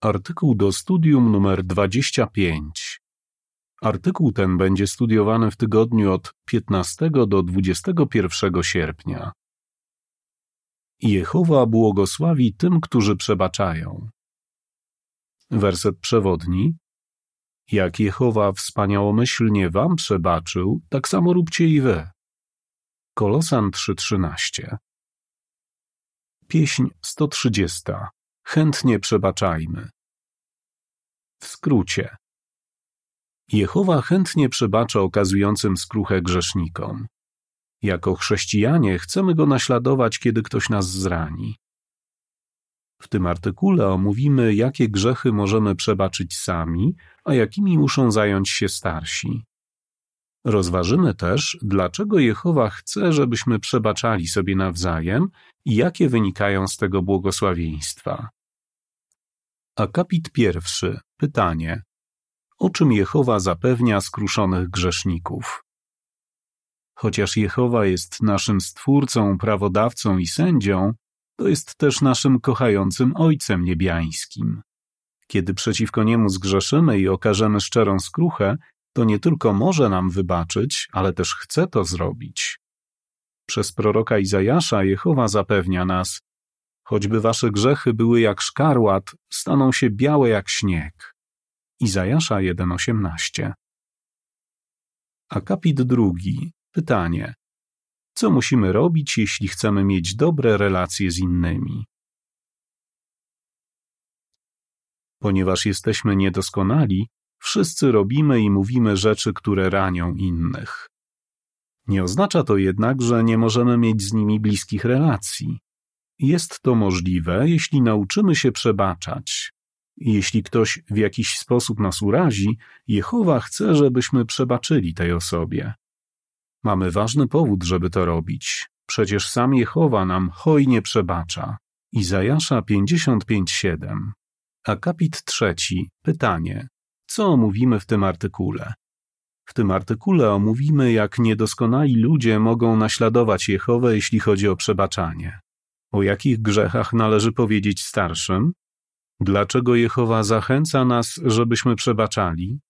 Artykuł do studium numer 25. Artykuł ten będzie studiowany w tygodniu od 15 do 21 sierpnia. Jehowa błogosławi tym, którzy przebaczają. Werset przewodni. Jak Jehowa wspaniałomyślnie wam przebaczył, tak samo róbcie i wy. Kolosan 3:13. Pieśń 130. Chętnie przebaczajmy. W skrócie. Jehowa chętnie przebacza okazującym skruchę grzesznikom. Jako chrześcijanie chcemy go naśladować, kiedy ktoś nas zrani. W tym artykule omówimy, jakie grzechy możemy przebaczyć sami, a jakimi muszą zająć się starsi. Rozważymy też, dlaczego Jehowa chce, żebyśmy przebaczali sobie nawzajem i jakie wynikają z tego błogosławieństwa. Akapit pierwszy. Pytanie. O czym Jehowa zapewnia skruszonych grzeszników? Chociaż Jehowa jest naszym Stwórcą, prawodawcą i sędzią, to jest też naszym kochającym Ojcem Niebiańskim. Kiedy przeciwko Niemu zgrzeszymy i okażemy szczerą skruchę, to nie tylko może nam wybaczyć, ale też chce to zrobić. Przez proroka Izajasza Jehowa zapewnia nas, choćby wasze grzechy były jak szkarłat, staną się białe jak śnieg. Izajasza 1,18 Akapit drugi. Pytanie. Co musimy robić, jeśli chcemy mieć dobre relacje z innymi? Ponieważ jesteśmy niedoskonali, wszyscy robimy i mówimy rzeczy, które ranią innych. Nie oznacza to jednak, że nie możemy mieć z nimi bliskich relacji. Jest to możliwe, jeśli nauczymy się przebaczać. Jeśli ktoś w jakiś sposób nas urazi, Jehowa chce, żebyśmy przebaczyli tej osobie. Mamy ważny powód, żeby to robić. Przecież sam Jehowa nam hojnie przebacza. Izajasza 55:7. Akapit trzeci. Pytanie. Co omówimy w tym artykule? W tym artykule omówimy, jak niedoskonali ludzie mogą naśladować Jehowę, jeśli chodzi o przebaczanie. O jakich grzechach należy powiedzieć starszym? Dlaczego Jehowa zachęca nas, żebyśmy przebaczali?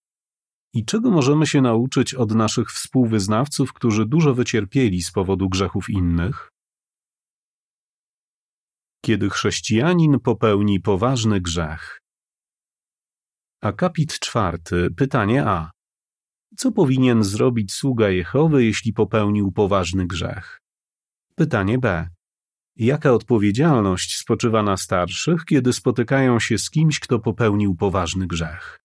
I czego możemy się nauczyć od naszych współwyznawców, którzy dużo wycierpieli z powodu grzechów innych? Kiedy chrześcijanin popełni poważny grzech. Akapit czwarty, pytanie A. Co powinien zrobić sługa Jehowy, jeśli popełnił poważny grzech? Pytanie B. Jaka odpowiedzialność spoczywa na starszych, kiedy spotykają się z kimś, kto popełnił poważny grzech?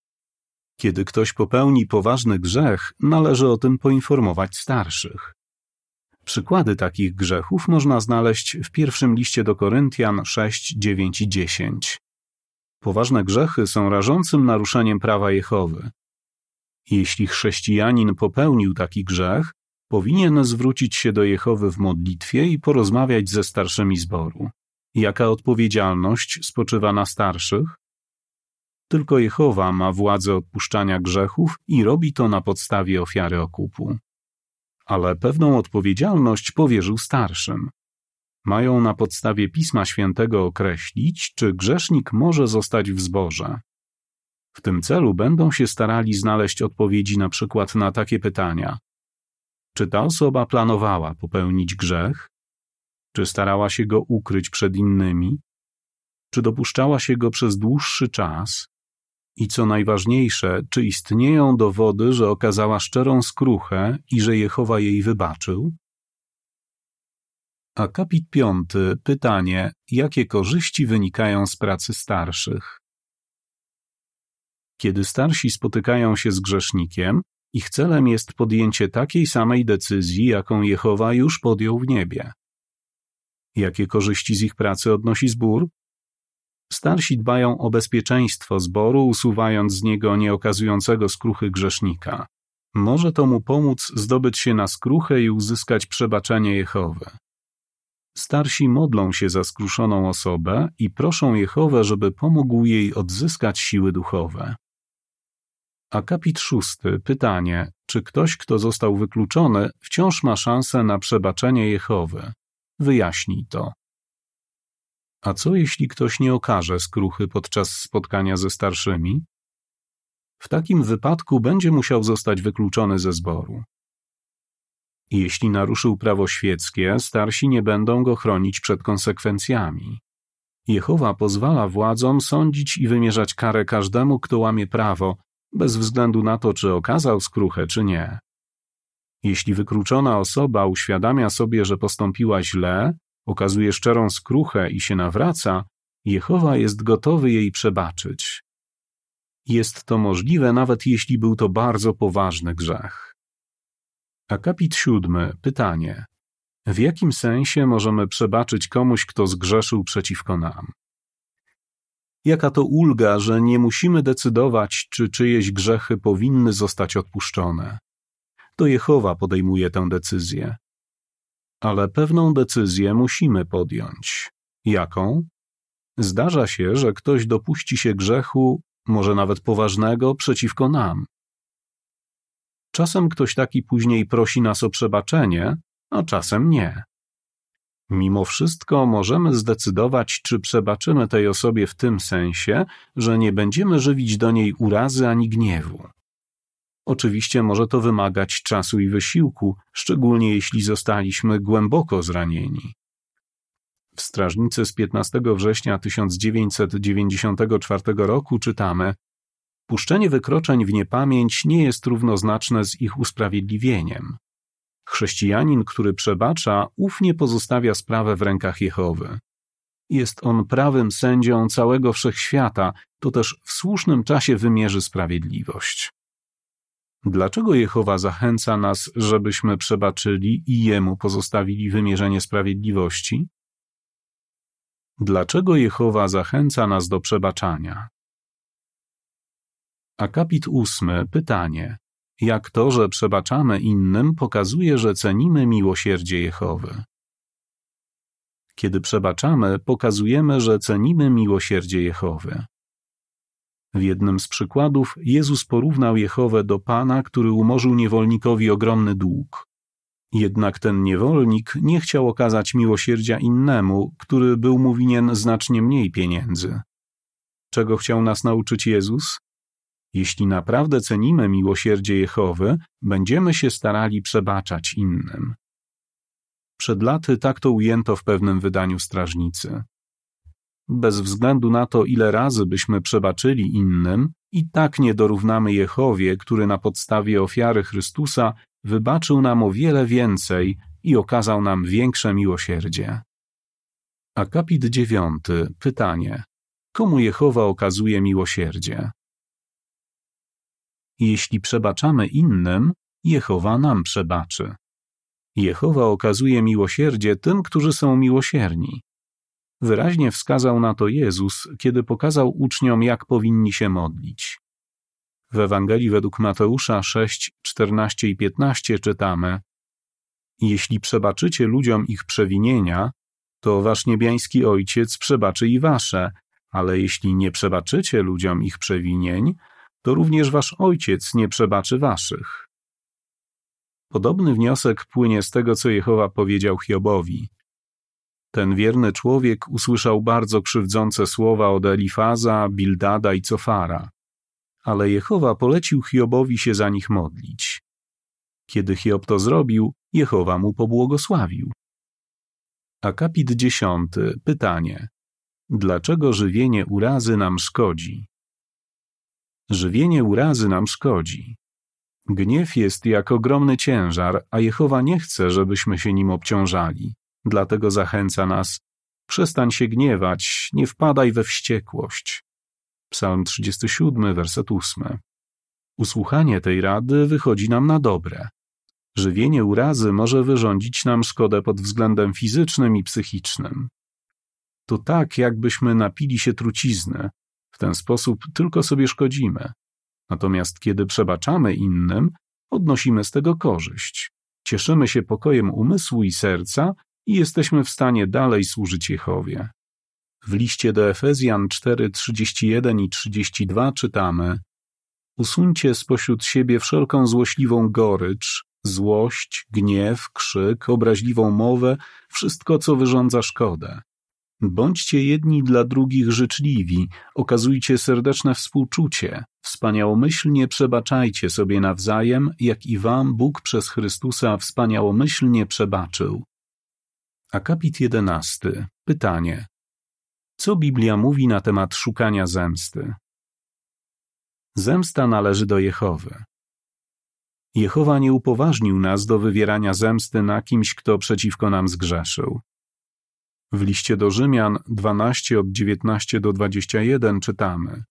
Kiedy ktoś popełni poważny grzech, należy o tym poinformować starszych. Przykłady takich grzechów można znaleźć w pierwszym liście do Koryntian 6, 9 i 10. Poważne grzechy są rażącym naruszeniem prawa Jehowy. Jeśli chrześcijanin popełnił taki grzech, powinien zwrócić się do Jehowy w modlitwie i porozmawiać ze starszymi zboru. Jaka odpowiedzialność spoczywa na starszych? Tylko Jehowa ma władzę odpuszczania grzechów i robi to na podstawie ofiary okupu. Ale pewną odpowiedzialność powierzył starszym. Mają na podstawie Pisma Świętego określić, czy grzesznik może zostać w zborze. W tym celu będą się starali znaleźć odpowiedzi na przykład na takie pytania: czy ta osoba planowała popełnić grzech? Czy starała się go ukryć przed innymi? Czy dopuszczała się go przez dłuższy czas? I co najważniejsze, czy istnieją dowody, że okazała szczerą skruchę i że Jehowa jej wybaczył? Akapit piąty. Pytanie: jakie korzyści wynikają z pracy starszych? Kiedy starsi spotykają się z grzesznikiem, ich celem jest podjęcie takiej samej decyzji, jaką Jehowa już podjął w niebie. Jakie korzyści z ich pracy odnosi zbór? Starsi dbają o bezpieczeństwo zboru, usuwając z niego nieokazującego skruchy grzesznika. Może to mu pomóc zdobyć się na skruchę i uzyskać przebaczenie Jehowy. Starsi modlą się za skruszoną osobę i proszą Jehowę, żeby pomógł jej odzyskać siły duchowe. Akapit szósty. Pytanie. Czy ktoś, kto został wykluczony, wciąż ma szansę na przebaczenie Jehowy? Wyjaśnij to. A co jeśli ktoś nie okaże skruchy podczas spotkania ze starszymi? W takim wypadku będzie musiał zostać wykluczony ze zboru. Jeśli naruszył prawo świeckie, starsi nie będą go chronić przed konsekwencjami. Jehowa pozwala władzom sądzić i wymierzać karę każdemu, kto łamie prawo, bez względu na to, czy okazał skruchę, czy nie. Jeśli wykluczona osoba uświadamia sobie, że postąpiła źle, okazuje szczerą skruchę i się nawraca, Jehowa jest gotowy jej przebaczyć. Jest to możliwe nawet jeśli był to bardzo poważny grzech. Akapit siódmy. Pytanie. W jakim sensie możemy przebaczyć komuś, kto zgrzeszył przeciwko nam? Jaka to ulga, że nie musimy decydować, czy czyjeś grzechy powinny zostać odpuszczone. To Jehowa podejmuje tę decyzję. Ale pewną decyzję musimy podjąć. Jaką? Zdarza się, że ktoś dopuści się grzechu, może nawet poważnego, przeciwko nam. Czasem ktoś taki później prosi nas o przebaczenie, a czasem nie. Mimo wszystko możemy zdecydować, czy przebaczymy tej osobie w tym sensie, że nie będziemy żywić do niej urazy ani gniewu. Oczywiście może to wymagać czasu i wysiłku, szczególnie jeśli zostaliśmy głęboko zranieni. W strażnicy z 15 września 1994 roku czytamy: Puszczenie wykroczeń w niepamięć nie jest równoznaczne z ich usprawiedliwieniem. Chrześcijanin, który przebacza, ufnie pozostawia sprawę w rękach Jehowy. Jest on prawym sędzią całego wszechświata, to też w słusznym czasie wymierzy sprawiedliwość. Dlaczego Jehowa zachęca nas, żebyśmy przebaczyli i Jemu pozostawili wymierzenie sprawiedliwości? Dlaczego Jehowa zachęca nas do przebaczania? Akapit ósmy. Pytanie. Jak to, że przebaczamy innym, pokazuje, że cenimy miłosierdzie Jehowy. Kiedy przebaczamy, pokazujemy, że cenimy miłosierdzie Jehowy. W jednym z przykładów Jezus porównał Jehowę do Pana, który umorzył niewolnikowi ogromny dług. Jednak ten niewolnik nie chciał okazać miłosierdzia innemu, który był mu winien znacznie mniej pieniędzy. Czego chciał nas nauczyć Jezus? Jeśli naprawdę cenimy miłosierdzie Jehowy, będziemy się starali przebaczać innym. Przed laty tak to ujęto w pewnym wydaniu strażnicy. Bez względu na to, ile razy byśmy przebaczyli innym, i tak nie dorównamy Jehowie, który na podstawie ofiary Chrystusa wybaczył nam o wiele więcej i okazał nam większe miłosierdzie. Akapit dziewiąty. Pytanie. Komu Jehowa okazuje miłosierdzie? Jeśli przebaczamy innym, Jehowa nam przebaczy. Jehowa okazuje miłosierdzie tym, którzy są miłosierni. Wyraźnie wskazał na to Jezus, kiedy pokazał uczniom, jak powinni się modlić. W Ewangelii według Mateusza 6, 14 i 15 czytamy: Jeśli przebaczycie ludziom ich przewinienia, to wasz niebiański ojciec przebaczy i wasze, ale jeśli nie przebaczycie ludziom ich przewinień, to również wasz ojciec nie przebaczy waszych. Podobny wniosek płynie z tego, co Jehowa powiedział Hiobowi. Ten wierny człowiek usłyszał bardzo krzywdzące słowa od Elifaza, Bildada i Cofara, ale Jehowa polecił Hiobowi się za nich modlić. Kiedy Hiob to zrobił, Jehowa mu pobłogosławił. Akapit dziesiąty. Pytanie. Dlaczego żywienie urazy nam szkodzi? Żywienie urazy nam szkodzi. Gniew jest jak ogromny ciężar, a Jehowa nie chce, żebyśmy się nim obciążali. Dlatego zachęca nas: przestań się gniewać, nie wpadaj we wściekłość. Psalm 37, werset 8. Usłuchanie tej rady wychodzi nam na dobre. Żywienie urazy może wyrządzić nam szkodę pod względem fizycznym i psychicznym. To tak, jakbyśmy napili się trucizny, w ten sposób tylko sobie szkodzimy. Natomiast kiedy przebaczamy innym, odnosimy z tego korzyść. Cieszymy się pokojem umysłu i serca i jesteśmy w stanie dalej służyć Jehowie. W liście do Efezjan 4, 31 i 32 czytamy Usuńcie spośród siebie wszelką złośliwą gorycz, złość, gniew, krzyk, obraźliwą mowę, wszystko, co wyrządza szkodę. Bądźcie jedni dla drugich życzliwi, okazujcie serdeczne współczucie, wspaniałomyślnie przebaczajcie sobie nawzajem, jak i wam Bóg przez Chrystusa wspaniałomyślnie przebaczył. Akapit jedenasty. Pytanie. Co Biblia mówi na temat szukania zemsty? Zemsta należy do Jehowy. Jehowa nie upoważnił nas do wywierania zemsty na kimś, kto przeciwko nam zgrzeszył. W liście do Rzymian 12 od 19 do 21 czytamy: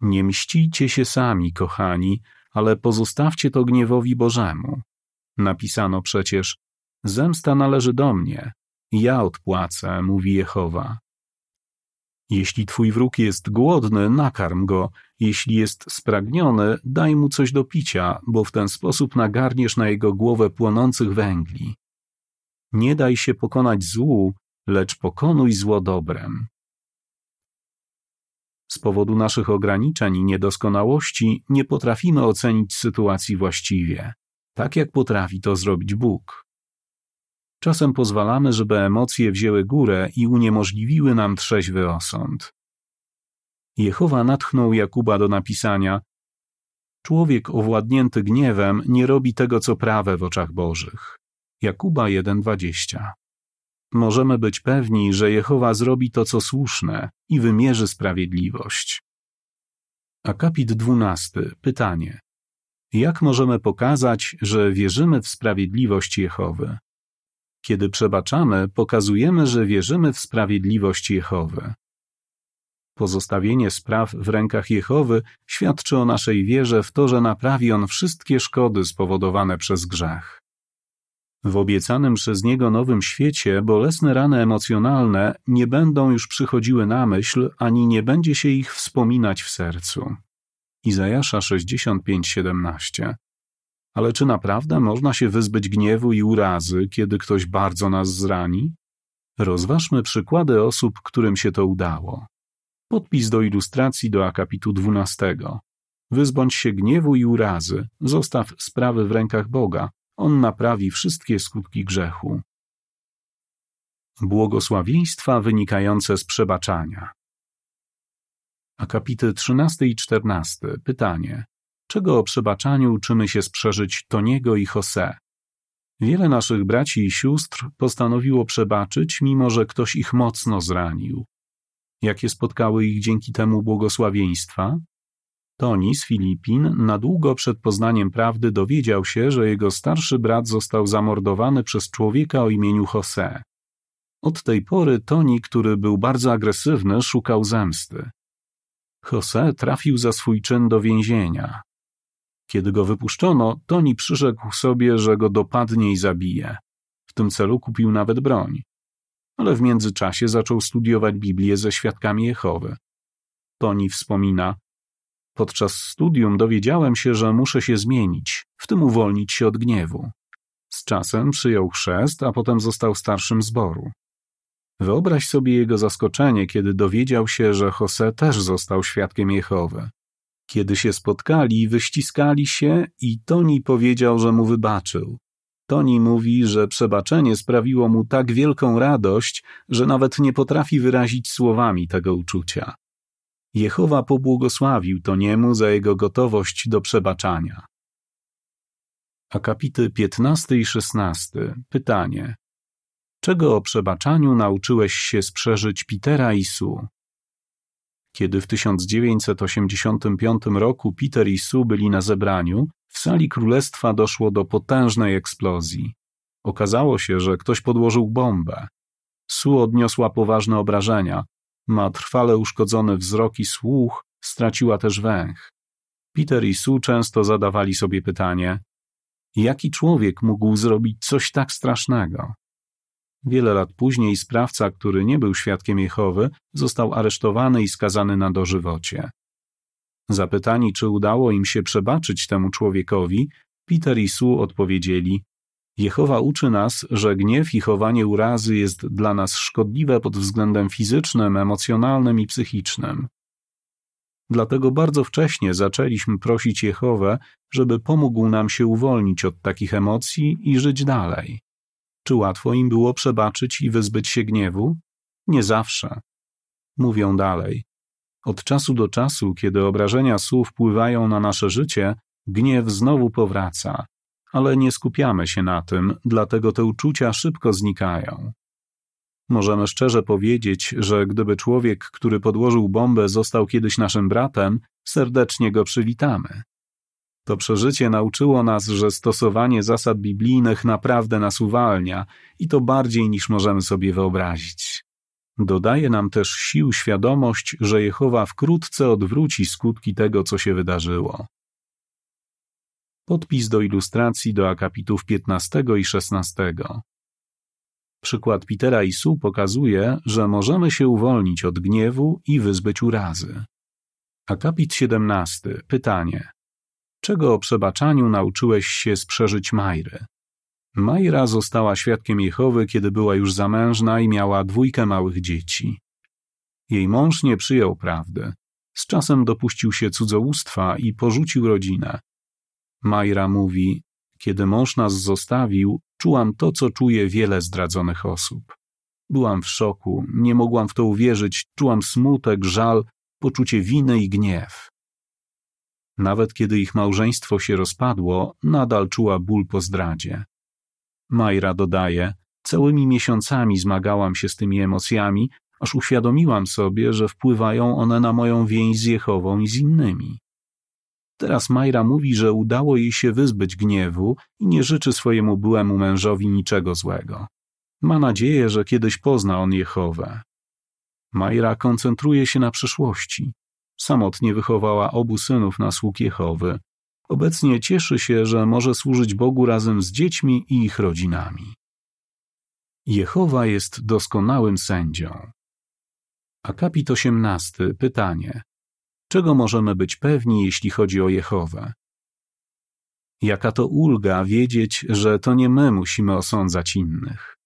Nie mścicie się sami, kochani, ale pozostawcie to gniewowi Bożemu. Napisano przecież: Zemsta należy do mnie, ja odpłacę, mówi Jehowa. Jeśli twój wróg jest głodny, nakarm go, jeśli jest spragniony, daj mu coś do picia, bo w ten sposób nagarniesz na jego głowę płonących węgli. Nie daj się pokonać złu, lecz pokonuj zło dobrem. Z powodu naszych ograniczeń i niedoskonałości nie potrafimy ocenić sytuacji właściwie, tak jak potrafi to zrobić Bóg. Czasem pozwalamy, żeby emocje wzięły górę i uniemożliwiły nam trzeźwy osąd. Jehowa natchnął Jakuba do napisania: Człowiek owładnięty gniewem nie robi tego, co prawe w oczach Bożych. Jakuba 1:20. Możemy być pewni, że Jehowa zrobi to, co słuszne i wymierzy sprawiedliwość. Akapit 12. Pytanie. Jak możemy pokazać, że wierzymy w sprawiedliwość Jehowy? Kiedy przebaczamy, pokazujemy, że wierzymy w sprawiedliwość Jehowy. Pozostawienie spraw w rękach Jehowy świadczy o naszej wierze w to, że naprawi On wszystkie szkody spowodowane przez grzech. W obiecanym przez Niego nowym świecie bolesne rany emocjonalne nie będą już przychodziły na myśl, ani nie będzie się ich wspominać w sercu. Izajasza 65:17 ale czy naprawdę można się wyzbyć gniewu i urazy, kiedy ktoś bardzo nas zrani? Rozważmy przykłady osób, którym się to udało. Podpis do ilustracji do akapitu 12. Wyzbądź się gniewu i urazy, zostaw sprawy w rękach Boga, On naprawi wszystkie skutki grzechu. Błogosławieństwa wynikające z przebaczania. Akapity 13 i 14. Pytanie czego o przebaczaniu uczymy się sprzeżyć Toniego i Jose. Wiele naszych braci i sióstr postanowiło przebaczyć, mimo że ktoś ich mocno zranił. Jakie spotkały ich dzięki temu błogosławieństwa? Toni z Filipin na długo przed poznaniem prawdy dowiedział się, że jego starszy brat został zamordowany przez człowieka o imieniu Jose. Od tej pory Toni, który był bardzo agresywny, szukał zemsty. Jose trafił za swój czyn do więzienia. Kiedy go wypuszczono, Toni przyrzekł sobie, że go dopadnie i zabije. W tym celu kupił nawet broń. Ale w międzyczasie zaczął studiować Biblię ze świadkami Jehowy. Toni wspomina, Podczas studium dowiedziałem się, że muszę się zmienić, w tym uwolnić się od gniewu. Z czasem przyjął chrzest, a potem został starszym zboru. Wyobraź sobie jego zaskoczenie, kiedy dowiedział się, że Jose też został świadkiem Jehowy. Kiedy się spotkali, wyściskali się i Toni powiedział, że mu wybaczył. Toni mówi, że przebaczenie sprawiło mu tak wielką radość, że nawet nie potrafi wyrazić słowami tego uczucia. Jehowa pobłogosławił Toniemu za jego gotowość do przebaczania. Akapity 15 i 16. Pytanie. Czego o przebaczaniu nauczyłeś się sprzeżyć Petera i Su? Kiedy w 1985 roku Peter i Sue byli na zebraniu, w sali królestwa doszło do potężnej eksplozji. Okazało się, że ktoś podłożył bombę. Sue odniosła poważne obrażenia, ma trwale uszkodzony wzrok i słuch, straciła też węch. Peter i Sue często zadawali sobie pytanie, jaki człowiek mógł zrobić coś tak strasznego? Wiele lat później sprawca, który nie był świadkiem Jehowy, został aresztowany i skazany na dożywocie. Zapytani, czy udało im się przebaczyć temu człowiekowi, Peter i Sue odpowiedzieli: Jehowa uczy nas, że gniew i chowanie urazy jest dla nas szkodliwe pod względem fizycznym, emocjonalnym i psychicznym. Dlatego bardzo wcześnie zaczęliśmy prosić Jehowę, żeby pomógł nam się uwolnić od takich emocji i żyć dalej. Czy łatwo im było przebaczyć i wyzbyć się gniewu? Nie zawsze. Mówią dalej. Od czasu do czasu, kiedy obrażenia słów wpływają na nasze życie, gniew znowu powraca, ale nie skupiamy się na tym, dlatego te uczucia szybko znikają. Możemy szczerze powiedzieć, że gdyby człowiek, który podłożył bombę, został kiedyś naszym bratem, serdecznie go przywitamy. To przeżycie nauczyło nas, że stosowanie zasad biblijnych naprawdę nas uwalnia i to bardziej niż możemy sobie wyobrazić. Dodaje nam też sił świadomość, że Jehowa wkrótce odwróci skutki tego, co się wydarzyło. Podpis do ilustracji do akapitów 15 i 16. Przykład Petera i Su pokazuje, że możemy się uwolnić od gniewu i wyzbyć urazy. Akapit 17. Pytanie. Czego o przebaczaniu nauczyłeś się z przeżyć Majry? Majra została świadkiem Jehowy, kiedy była już zamężna i miała dwójkę małych dzieci. Jej mąż nie przyjął prawdy. Z czasem dopuścił się cudzołóstwa i porzucił rodzinę. Majra mówi: Kiedy mąż nas zostawił, czułam to, co czuje wiele zdradzonych osób. Byłam w szoku, nie mogłam w to uwierzyć, czułam smutek, żal, poczucie winy i gniew. Nawet kiedy ich małżeństwo się rozpadło, nadal czuła ból po zdradzie. Majra dodaje, całymi miesiącami zmagałam się z tymi emocjami, aż uświadomiłam sobie, że wpływają one na moją więź z Jehową i z innymi. Teraz Majra mówi, że udało jej się wyzbyć gniewu i nie życzy swojemu byłemu mężowi niczego złego. Ma nadzieję, że kiedyś pozna on Jehowę. Majra koncentruje się na przyszłości. Samotnie wychowała obu synów na sług Jehowy. Obecnie cieszy się, że może służyć Bogu razem z dziećmi i ich rodzinami. Jehowa jest doskonałym sędzią. Akapit 18. Pytanie. Czego możemy być pewni, jeśli chodzi o Jehowę? Jaka to ulga wiedzieć, że to nie my musimy osądzać innych.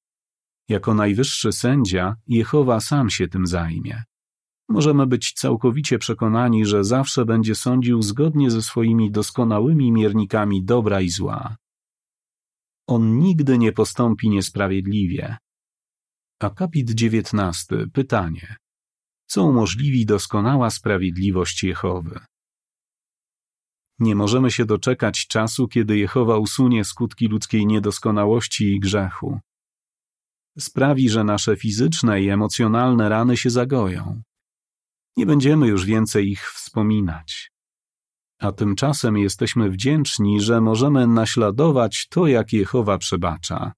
Jako najwyższy sędzia, Jehowa sam się tym zajmie. Możemy być całkowicie przekonani, że zawsze będzie sądził zgodnie ze swoimi doskonałymi miernikami dobra i zła. On nigdy nie postąpi niesprawiedliwie. Akapit 19. Pytanie co umożliwi doskonała sprawiedliwość Jehowy. Nie możemy się doczekać czasu, kiedy Jehowa usunie skutki ludzkiej niedoskonałości i grzechu. Sprawi, że nasze fizyczne i emocjonalne rany się zagoją. Nie będziemy już więcej ich wspominać. A tymczasem jesteśmy wdzięczni, że możemy naśladować to, jak Jehowa przebacza.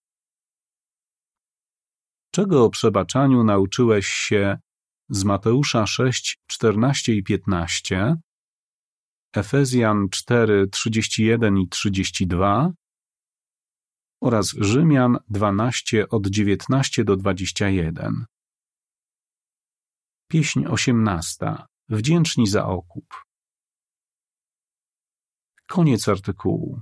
Czego o przebaczaniu nauczyłeś się z Mateusza 6, 14 i 15, Efezjan 4, 31 i 32 oraz Rzymian 12 od 19 do 21. Pieśń 18. Wdzięczni za okup. Koniec artykułu.